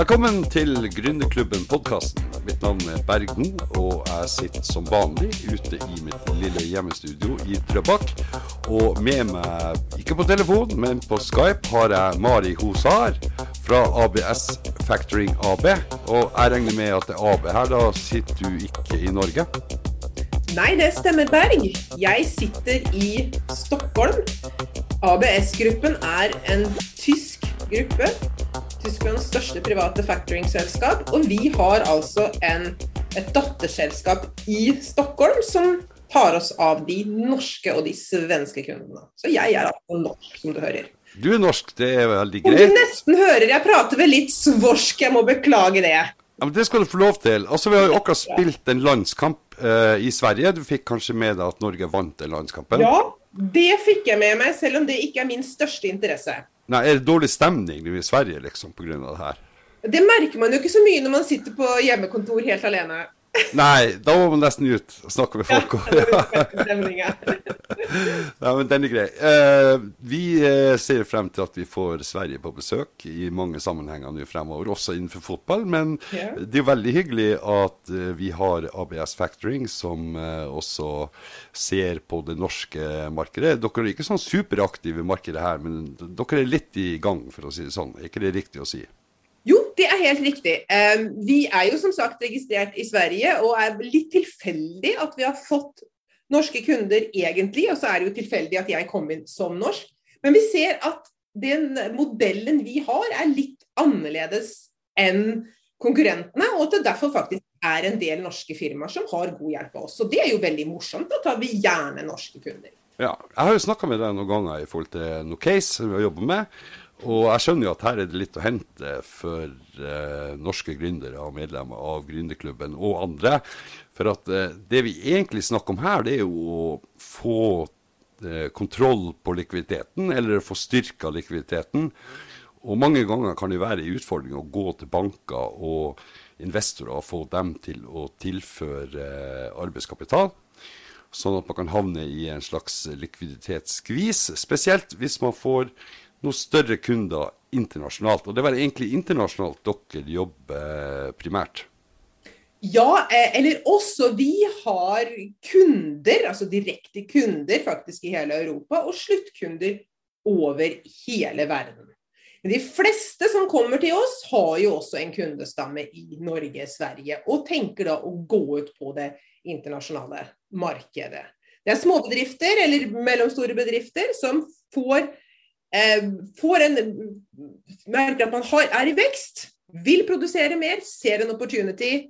Velkommen til Gründerklubben podkasten. Mitt navn er Berg Mo, og jeg sitter som vanlig ute i mitt lille hjemmestudio i Drøbak. Og med meg, ikke på telefon, men på Skype, har jeg Mari Hosar fra ABS Factoring AB. Og jeg regner med at det er AB her, da sitter du ikke i Norge? Nei, det stemmer, Berg. Jeg sitter i Stockholm. ABS-gruppen er en tysk gruppe. Tysklands største private factoring-selskap. Og vi har altså en, et datterselskap i Stockholm som tar oss av de norske og de svenske kundene. Så jeg er altså norsk, som du hører. Du er norsk, det er veldig Om du nesten hører jeg prater vel litt svorsk, jeg må beklage det. Ja, men Det skal du få lov til. Altså, Vi har jo akkurat spilt en landskamp eh, i Sverige. Du fikk kanskje med deg at Norge vant den landskampen? Ja, det fikk jeg med meg, selv om det ikke er min største interesse. Nei, Er det dårlig stemning i Sverige liksom pga. det her? Det merker man jo ikke så mye når man sitter på hjemmekontor helt alene. Nei, da må man nesten ut og snakke med folk. Ja. Nei, men den er grei. Eh, vi eh, ser frem til at vi får Sverige på besøk i mange sammenhenger nå fremover, også innenfor fotball. Men det er veldig hyggelig at eh, vi har ABS Factoring, som også ser på det norske markedet. Dere er ikke sånn superaktive i markedet her, men dere er litt i gang, for å si det sånn. Er ikke det riktig å si? Det er helt riktig. Vi er jo som sagt registrert i Sverige, og er litt tilfeldig at vi har fått norske kunder egentlig, og så er det jo tilfeldig at jeg kom inn som norsk. Men vi ser at den modellen vi har er litt annerledes enn konkurrentene, og at det derfor faktisk er en del norske firmaer som har god hjelp av oss. Så det er jo veldig morsomt. Da tar vi gjerne norske kunder. Ja, jeg har jo snakka med deg noen ganger i forhold til noe case som vi har jobba med. Og jeg skjønner jo at her er det litt å hente for eh, norske gründere og medlemmer av Gründerklubben og andre. For at eh, det vi egentlig snakker om her, det er jo å få eh, kontroll på likviditeten, eller få styrka likviditeten. Og mange ganger kan det være en utfordring å gå til banker og investorer og få dem til å tilføre eh, arbeidskapital sånn at man kan havne i en slags likviditetsskvis. Spesielt hvis man får noen større kunder internasjonalt. Og det var egentlig internasjonalt dere jobber primært. Ja, eh, eller også vi har kunder, altså direkte kunder faktisk i hele Europa, og sluttkunder over hele verden. Men de fleste som kommer til oss, har jo også en kundestamme i Norge, Sverige, og tenker da å gå ut på det internasjonale markedet. Det er småbedrifter eller mellomstore bedrifter som får, eh, får en merker at man har, er i vekst, vil produsere mer, ser en opportunity.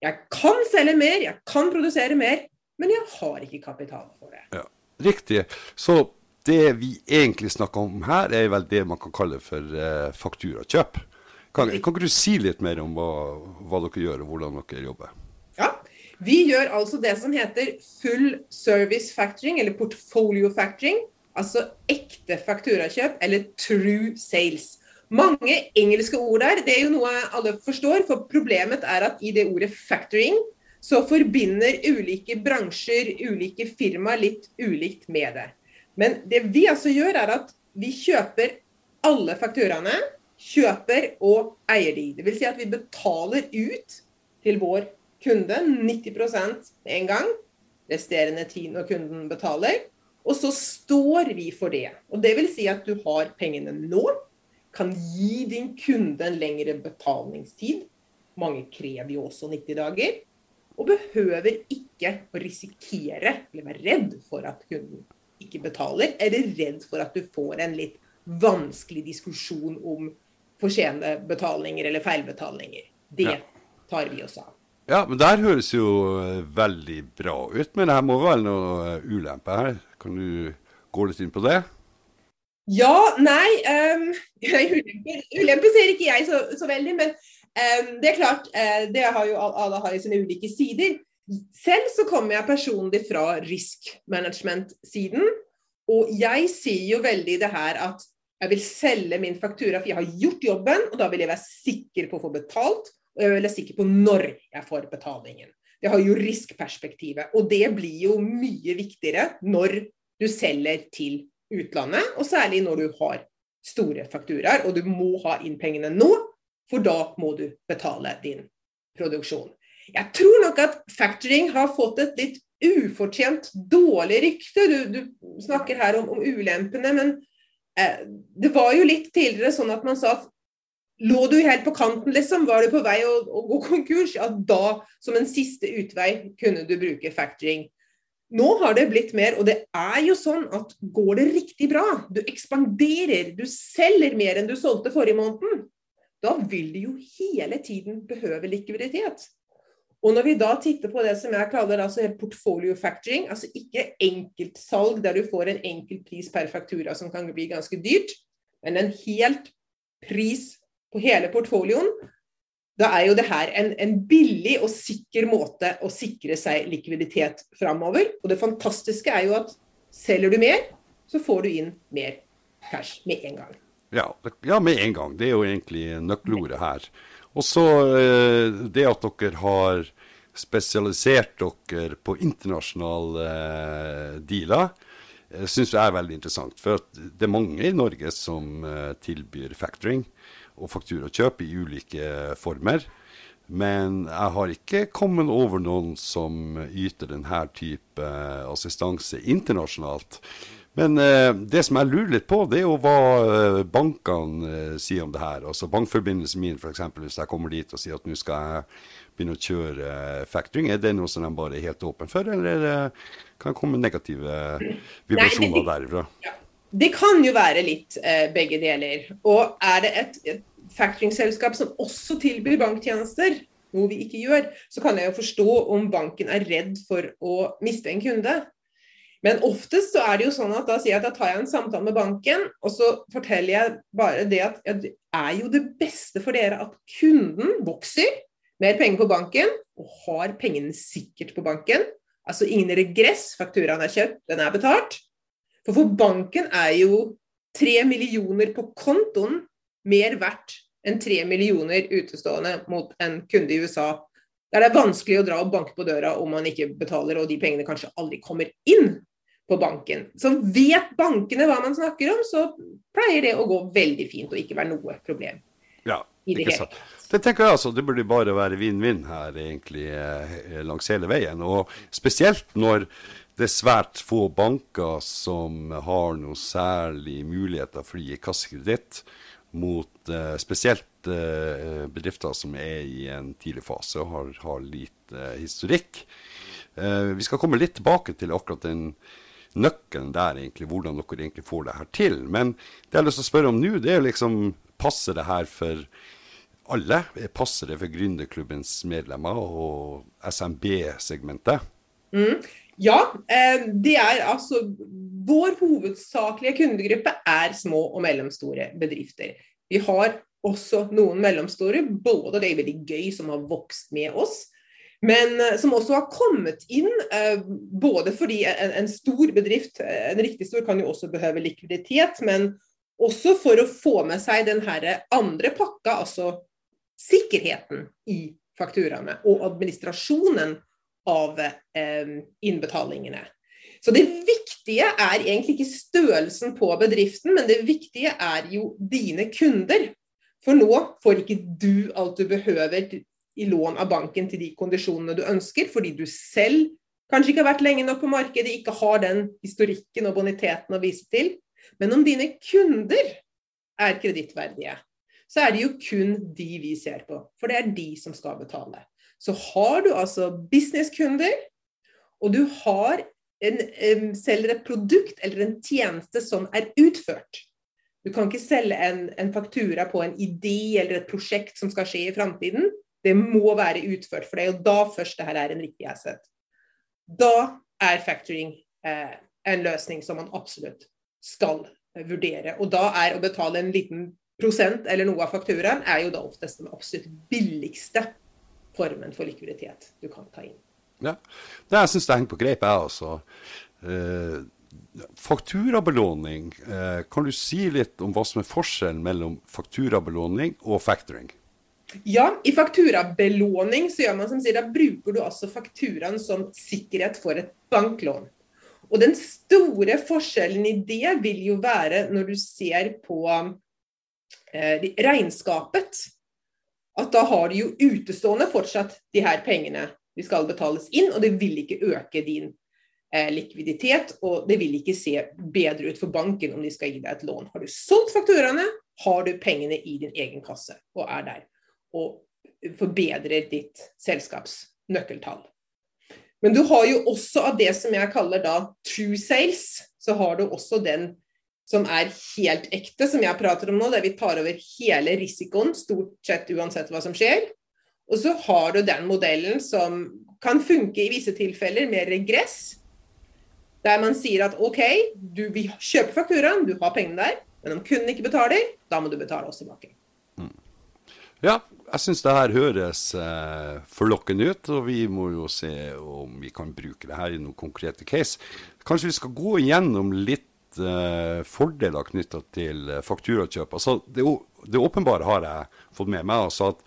Jeg kan selge mer, jeg kan produsere mer, men jeg har ikke kapital for det. Ja, Riktig. Så det vi egentlig snakker om her, er vel det man kan kalle for eh, fakturakjøp. Kan, kan ikke du si litt mer om hva, hva dere gjør, og hvordan dere jobber? Ja, Vi gjør altså det som heter full service factoring, eller portfolio factoring. Altså ekte fakturakjøp, eller true sales. Mange engelske ord der, det er jo noe alle forstår. For problemet er at i det ordet factoring, så forbinder ulike bransjer, ulike firmaer litt ulikt med det. Men det vi altså gjør, er at vi kjøper alle fakturaene. Kjøper og eier de. Vil si at vi betaler ut til vår kunde 90 med en gang. Resterende tid når kunden betaler. Og så står vi for det. Og det vil si at du har pengene nå. Kan gi din kunde en lengre betalingstid. Mange krever jo også 90 dager. Og behøver ikke å risikere eller være redd for at kunden ikke betaler, eller redd for at du får en litt vanskelig diskusjon om for sene betalinger eller feilbetalinger. Det tar vi oss av. Ja, men det her høres jo eh, veldig bra ut. Men her må være noe eh, ulempe her. Kan du gå litt inn på det? Ja, nei um, ulemper, ulemper ser ikke jeg så, så veldig, men um, det er klart, uh, det har jo alle har i sine ulike sider. Selv så kommer jeg personlig fra risk management-siden, og jeg sier jo veldig det her at jeg vil selge min faktura, for jeg har gjort jobben, og da vil jeg være sikker på å få betalt, og jeg vil være sikker på når jeg får betalingen. Det har jo riskperspektivet, og det blir jo mye viktigere når du selger til utlandet, og særlig når du har store fakturaer, og du må ha inn pengene nå for da må du betale din produksjon. Jeg tror nok at factoring har fått et litt ufortjent dårlig rykte. Du, du snakker her om, om ulempene, men eh, det var jo litt tidligere sånn at man sa at lå du helt på kanten, liksom, var du på vei å, å gå konkurs, ja da, som en siste utvei, kunne du bruke factoring. Nå har det blitt mer, og det er jo sånn at går det riktig bra, du ekspanderer, du selger mer enn du solgte forrige måneden, da vil du jo hele tiden behøve likviditet. Og når vi da titter på det som jeg kaller altså portfolio factoring, altså ikke enkeltsalg der du får en enkelt pris per faktura som kan bli ganske dyrt, men en helt pris på hele portfolioen, da er jo det her en, en, billig og sikker måte å sikre seg likviditet framover. Og det fantastiske er jo at selger du mer, så får du inn mer cash med en gang. Ja, ja med en gang. Det er jo egentlig nøkkelordet her. Og så eh, det at dere har spesialisert dere på internasjonale eh, dealer, eh, syns jeg er veldig interessant. For det er mange i Norge som tilbyr factoring og fakturakjøp i ulike former. Men jeg har ikke kommet over noen som yter denne type assistanse internasjonalt. Men eh, det som jeg lurer litt på, det er jo hva eh, bankene eh, sier om det her. Altså Bankforbindelsen min, f.eks. hvis jeg kommer dit og sier at nå skal jeg begynne å kjøre eh, factoring, er det noe som de bare er helt åpne for, eller eh, kan det komme negative vibrasjoner derifra? Ja. Det kan jo være litt eh, begge deler. Og er det et, et factoringselskap som også tilbyr banktjenester, noe vi ikke gjør, så kan jeg jo forstå om banken er redd for å miste en kunde. Men oftest så er det jo sånn at da sier jeg at da tar jeg en samtale med banken, og så forteller jeg bare det at ja, det er jo det beste for dere at kunden vokser, mer penger på banken, og har pengene sikkert på banken. Altså ingen regress, fakturaen er kjøpt, den er betalt. For for banken er jo tre millioner på kontoen mer verdt enn tre millioner utestående mot en kunde i USA. Der det er vanskelig å dra og banke på døra om man ikke betaler, og de pengene kanskje aldri kommer inn på banken. Så vet bankene hva man snakker om, så pleier det å gå veldig fint og ikke være noe problem. Ja, ikke sant. Det tenker jeg altså, det burde bare være vinn-vinn her egentlig eh, langs hele veien. Og spesielt når det er svært få banker som har noe særlig muligheter for å gi kassekreditt mot eh, spesielt eh, bedrifter som er i en tidlig fase og har, har lite eh, historikk. vi skal komme litt tilbake til akkurat den nøkkelen der, egentlig, hvordan dere egentlig får det her til. Men det jeg har lyst til å spørre om nå, det er liksom Passer det her for alle? Passer det for gründerklubbens medlemmer og SMB-segmentet? Mm. Ja, det er altså Vår hovedsakelige kundegruppe er små og mellomstore bedrifter. Vi har også noen mellomstore, både det er veldig gøy som har vokst med oss, men eh, som også har kommet inn eh, både fordi en, en stor bedrift, en riktig stor, kan jo også behøve likviditet, men også for å få med seg den andre pakka, altså sikkerheten i fakturaene og administrasjonen av eh, innbetalingene. Så det viktige er egentlig ikke størrelsen på bedriften, men det viktige er jo dine kunder. For nå får ikke du alt du behøver i lån av banken til de kondisjonene du ønsker, fordi du selv kanskje ikke har vært lenge nok på markedet, ikke har den historikken og boniteten å vise til. Men om dine kunder er kredittverdige, så er det jo kun de vi ser på. For det er de som skal betale. Så har du altså businesskunder, og du har en, selger et produkt eller en tjeneste som er utført. Du kan ikke selge en, en, faktura på en idé eller et prosjekt som skal skje i framtiden. Det må være utført, for er jo da først det her er en riktig asset. Da er factoring eh, en løsning som man absolutt skal vurdere. Og da er å betale en liten prosent eller noe av fakturaen, er jo da oftest den absolutt billigste formen for likviditet du kan ta inn. Ja, det jeg syns det henger på greip, jeg også. Eh, fakturabelåning, eh, kan du si litt om hva som er forskjellen mellom fakturabelåning og factoring? Ja, i fakturabelåning så gjør man som sier, da bruker du altså fakturaen som sikkerhet for et banklån. Og den store forskjellen i det vil jo være når du ser på eh, regnskapet at da har du jo utestående fortsatt de her pengene de skal betales inn, og det vil ikke øke din eh, likviditet, og det vil ikke se bedre ut for banken om de skal gi deg et lån. Har du solgt fakturaene, har du pengene i din egen kasse og er der og forbedrer ditt selskaps nøkkeltall. Men du har jo også av det som jeg kaller da true sales, så har du også den som er helt ekte, som jeg prater om nå, der vi tar over hele risikoen, stort sett uansett hva som skjer. Og så har du den modellen som kan funke i visse tilfeller med regress, der man sier at OK, du vil kjøpe fakturaen, du har pengene der, men om kunden ikke betaler, da må du betale oss tilbake. Mm. Ja, jeg syns det her høres eh, forlokkende ut, og vi må jo se om vi kan bruke det her i noen konkrete case. Kanskje vi skal gå igjennom litt uh, fordeler knytta til uh, fakturakjøp. Altså, det, det, åpenbare har jeg fått med meg. altså at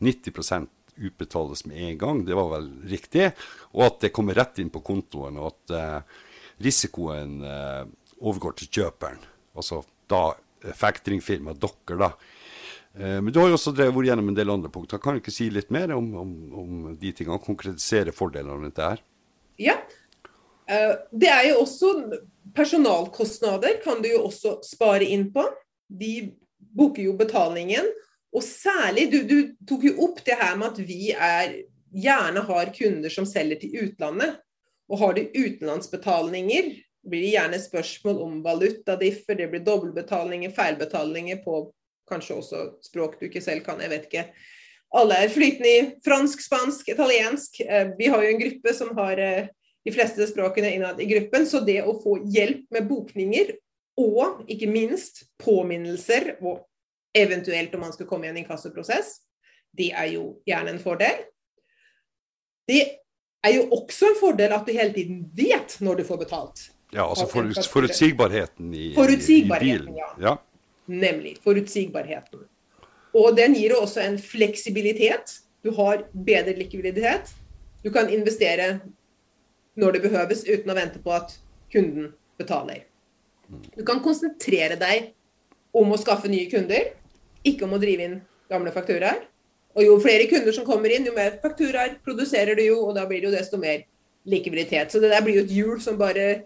90% utbetales med en gang, det var vel riktig. Og at det kommer rett inn på kontoen, og at uh, risikoen overgår til kjøperen. Altså da factoringfirmaet dere, da. Men du har jo også vært gjennom en del andre punkter. Kan du ikke si litt mer om, om, om de tingene? Konkretisere fordelene rundt det her? Ja. Det er jo også Personalkostnader kan du jo også spare inn på. De booker jo betalingen. Og særlig, du, du, tok jo opp det her med at vi er, gjerne har kunder som selger til utlandet. Og har du utenlandsbetalinger, blir det gjerne spørsmål om valutadiffer, det blir dobbeltbetalinger, feilbetalinger på kanskje også språk du ikke selv kan, jeg vet ikke. Alle er flytende i fransk, spansk, italiensk. Eh, vi har jo en gruppe som har eh, de fleste språkene innad i gruppen. Så det å få hjelp med bokninger, og ikke minst påminnelser, og eventuelt om man skal komme i en inkassoprosess, det er jo gjerne en fordel. Det er jo også en fordel at du hele tiden vet når du får betalt. Ja, altså forutsigbarheten i, forutsigbarheten, i bilen. Ja. ja. Nemlig. Forutsigbarheten. Og den gir også en fleksibilitet. Du har bedre likviditet. Du kan investere når det behøves, uten å vente på at kunden betaler. Du kan konsentrere deg om å skaffe nye kunder, ikke om å drive inn gamle fakturaer. Og jo flere kunder som kommer inn, jo mer fakturaer produserer du jo, og da blir det jo desto mer likviditet. Så det der blir jo et hjul som bare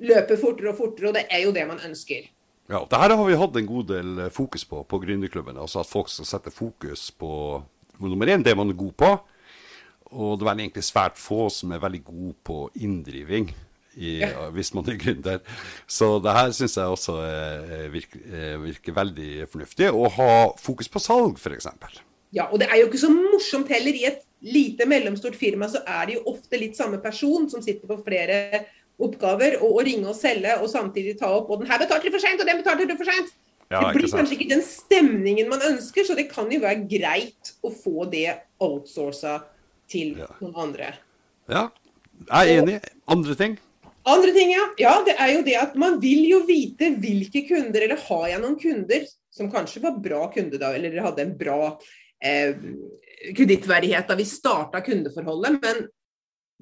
løper fortere og fortere, og det er jo det man ønsker. Ja, det her har vi hatt en god del fokus på på Gründerklubben. Altså at folk skal sette fokus på nummer én, det man er god på. Og det er egentlig svært få som er veldig gode på inndriving. I, hvis man er gründer. Så det her syns jeg også eh, virker, virker, veldig fornuftig. Å ha fokus på salg, f.eks. Ja, og det er jo ikke så morsomt heller. I et lite, mellomstort firma så er det jo ofte litt samme person som sitter på flere oppgaver. Og å ringe og selge og samtidig ta opp Og den her betalte du for seint, og den betalte du for seint. Ja, det blir kanskje ikke den stemningen man ønsker, så det kan jo være greit å få det outsourca til ja. noen andre. Ja, jeg er enig. Andre ting? Andre ting, ja. ja. Det er jo det at man vil jo vite hvilke kunder, eller har jeg noen kunder som kanskje var bra kunde da, eller hadde en bra eh, kredittverdighet da vi starta kundeforholdet. Men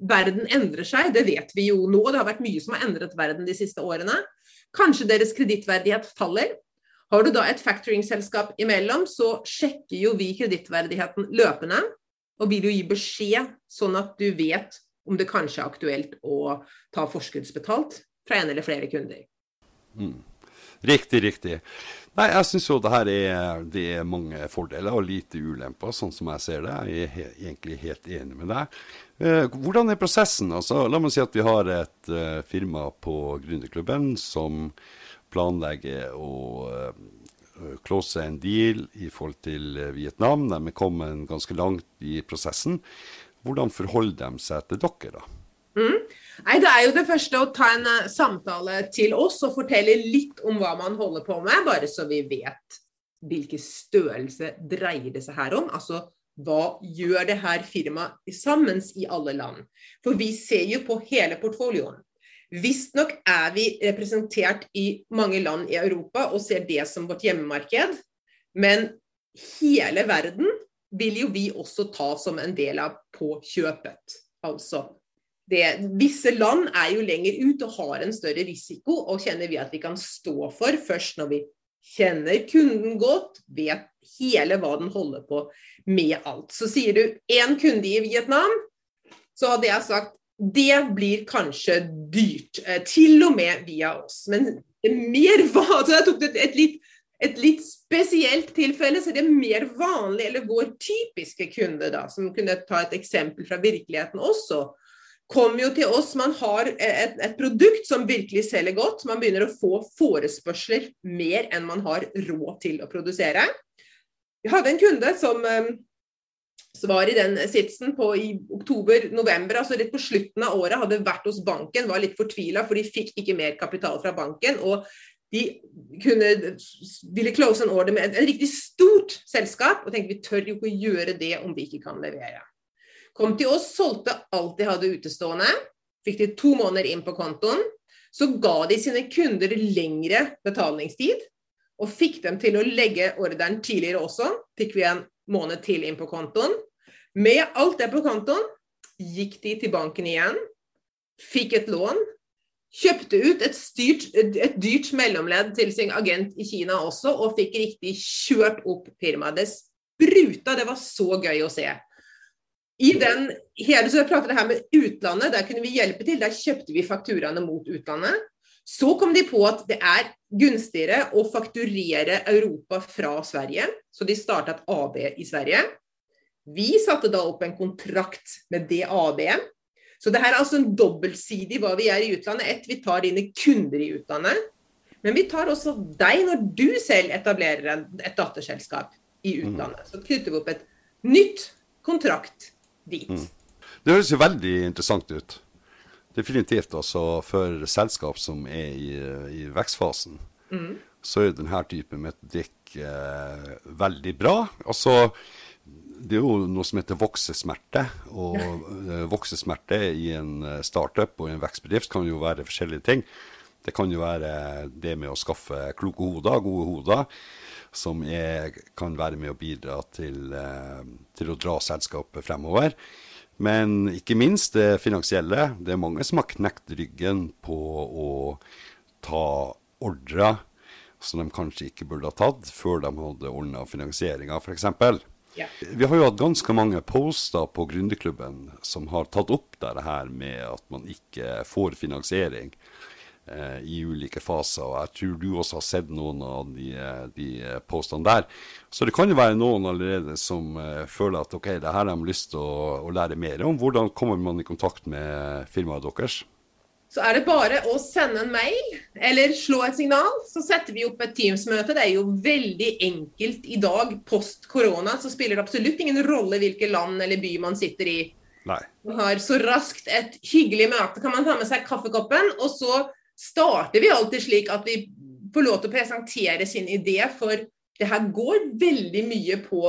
verden endrer seg, det vet vi jo nå. Det har vært mye som har endret verden de siste årene. Kanskje deres kredittverdighet faller. Har du da et factoring-selskap imellom, så sjekker jo vi kredittverdigheten løpende og vil jo gi beskjed, sånn at du vet om det kanskje er aktuelt å ta forskuddsbetalt fra en eller flere kunder. Mm. Riktig, riktig. Nei, jeg syns jo det her er, det er mange fordeler og lite ulemper, sånn som jeg ser det. Jeg er he egentlig helt enig med deg. Eh, hvordan er prosessen? Altså, la meg si at vi har et eh, firma på Gründerklubben som planlegger å Eh, close en deal i forhold til eh, Vietnam. De er kommet ganske langt i prosessen. Hvordan forholder de seg til dere, da? Mm. Nei, Det er jo det første å ta en uh, samtale til oss og fortelle litt om hva man holder på med, bare så vi vet hvilken størrelse dreier det seg her om. Altså hva gjør det her firmaet sammen i alle land? For vi ser jo på hele portfolioen. Visstnok er vi representert i mange land i Europa og ser det som vårt hjemmemarked. Men hele verden vil jo vi også ta som en del av på kjøpet. Altså det, visse land er jo lenger ut og har en større risiko, og kjenner vi at vi kan stå for først når vi kjenner kunden godt, vet hele hva den holder på med alt. Så sier du én kunde i Vietnam, så hadde jeg sagt det blir kanskje dyrt. Eh, til og med via oss. Men mer så jeg tok et, litt, et litt spesielt tilfelle, så det er mer vanlig, eller vår typiske kunde, da, som kunne ta et eksempel fra virkeligheten også kommer jo til oss. Man har et, et, produkt som virkelig selger godt. Man begynner å få forespørsler mer enn man har råd til å produsere. Vi hadde en kunde eh, som var i den sitsen på, i oktober-november, altså rett på slutten av året, hadde vært hos banken, var litt fortvila, for de fikk ikke mer kapital fra banken. og de kunne, ville close en order med et, et riktig stort selskap, og tenkte vi tør jo ikke gjøre det om vi ikke kan levere. Kom til oss, solgte alt de hadde utestående. Fikk de to måneder inn på kontoen. Så ga de sine kunder lengre betalingstid. Og fikk dem til å legge ordren tidligere også. Fikk vi en måned til inn på kontoen. Med alt det på kontoen gikk de til banken igjen. Fikk et lån. Kjøpte ut et, styrt, et dyrt mellomledd til sin agent i Kina også, og fikk riktig kjørt opp firmaet. Det spruta, det var så gøy å se. I den hele, så jeg pratet det her med utlandet, der kunne vi hjelpe til. Der kjøpte vi fakturaene mot utlandet. Så kom de på at det er gunstigere å fakturere Europa fra Sverige, så de startet AB i Sverige. Vi satte da opp en kontrakt med det AB. Så det her er altså en dobbeltsidig hva vi gjør i utlandet. Ett, vi tar dine kunder i utlandet. Men vi tar også deg når du selv etablerer et datterselskap i utlandet. Så knytter vi opp et nytt kontrakt dit. Mm. Det høres jo veldig interessant ut. Definitivt altså for selskap som er i, i vekstfasen, mm. så er denne typen metodikk eh, veldig bra. Altså, det er jo noe som heter voksesmerte. Og eh, voksesmerte i en eh, startup og i en vekstbedrift kan jo være forskjellige ting. Det kan jo være det med å skaffe kloke hoder, gode hoder som er, kan være med å bidra til, eh, til, å dra selskapet fremover. Men ikke minst det finansielle. Det er mange som har knekt ryggen på å ta ordre som de kanskje ikke burde ha tatt før de hadde ordna finansieringa, f.eks. Ja. Vi har jo hatt ganske mange poster på Gründerklubben som har tatt opp det her med at man ikke får finansiering eh, i ulike faser. og Jeg tror du også har sett noen av de, de postene der. Så det kan jo være noen allerede som eh, føler at ok, det her har de lyst til å, å, lære mer om. Hvordan kommer man i kontakt med firmaet deres? Så er det bare å sende en mail eller slå et signal, så setter vi opp et Teams-møte. Det er jo veldig enkelt i dag. Post korona så spiller det absolutt ingen rolle hvilket land eller by man sitter i. Nei. Man har så raskt et hyggelig møte. Kan man ta med seg kaffekoppen, og så starter vi alltid slik at vi får lov til å presentere sin idé, for det her går veldig mye på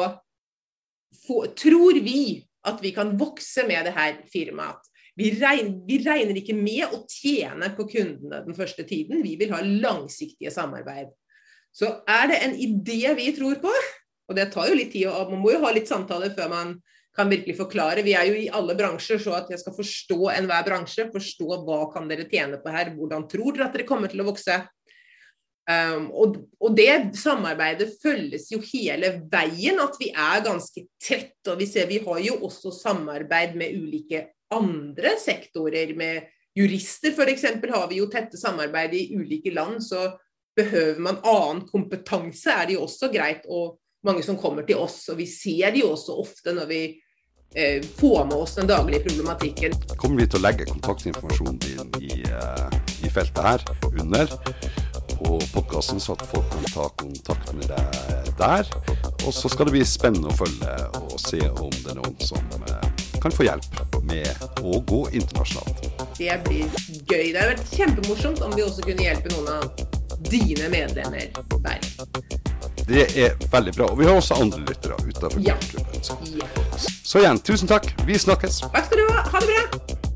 for, Tror vi at vi kan vokse med det her firmaet? Vi regner, vi regner ikke med å tjene på kundene den første tiden, vi vil ha langsiktige samarbeid. Så er det en idé vi tror på, og det tar jo litt tid, og man må jo ha litt samtaler før man kan virkelig forklare. Vi er jo i alle bransjer, så at jeg skal forstå enhver bransje. Forstå hva kan dere tjene på her, hvordan tror dere at dere kommer til å vokse. Um, og, og, det samarbeidet følges jo hele veien, at vi er ganske tett. Og vi ser vi har jo også samarbeid med ulike andre sektorer. Med jurister f.eks. har vi jo tette samarbeid i ulike land. Så behøver man annen kompetanse, er det jo også greit å mange som kommer til oss. Og vi ser de også ofte når vi eh, får med oss den daglige problematikken. Kommer vi til å legge kontaktinformasjonen din i, uh, i feltet her under på podkasten, så at folk kan ta kontakt med deg der. Og så skal det bli spennende å følge og se om det er noen som uh, kan få hjelp med å gå internasjonalt. Det blir gøy. Det hadde vært kjempemorsomt om vi også kunne hjelpe noen av dine medlemmer der. Det er veldig bra. Og vi har også andre lyttere utenfor ja. klubben. Så. så igjen, tusen takk. Vi snakkes. Takk skal du ha. Ha det bra.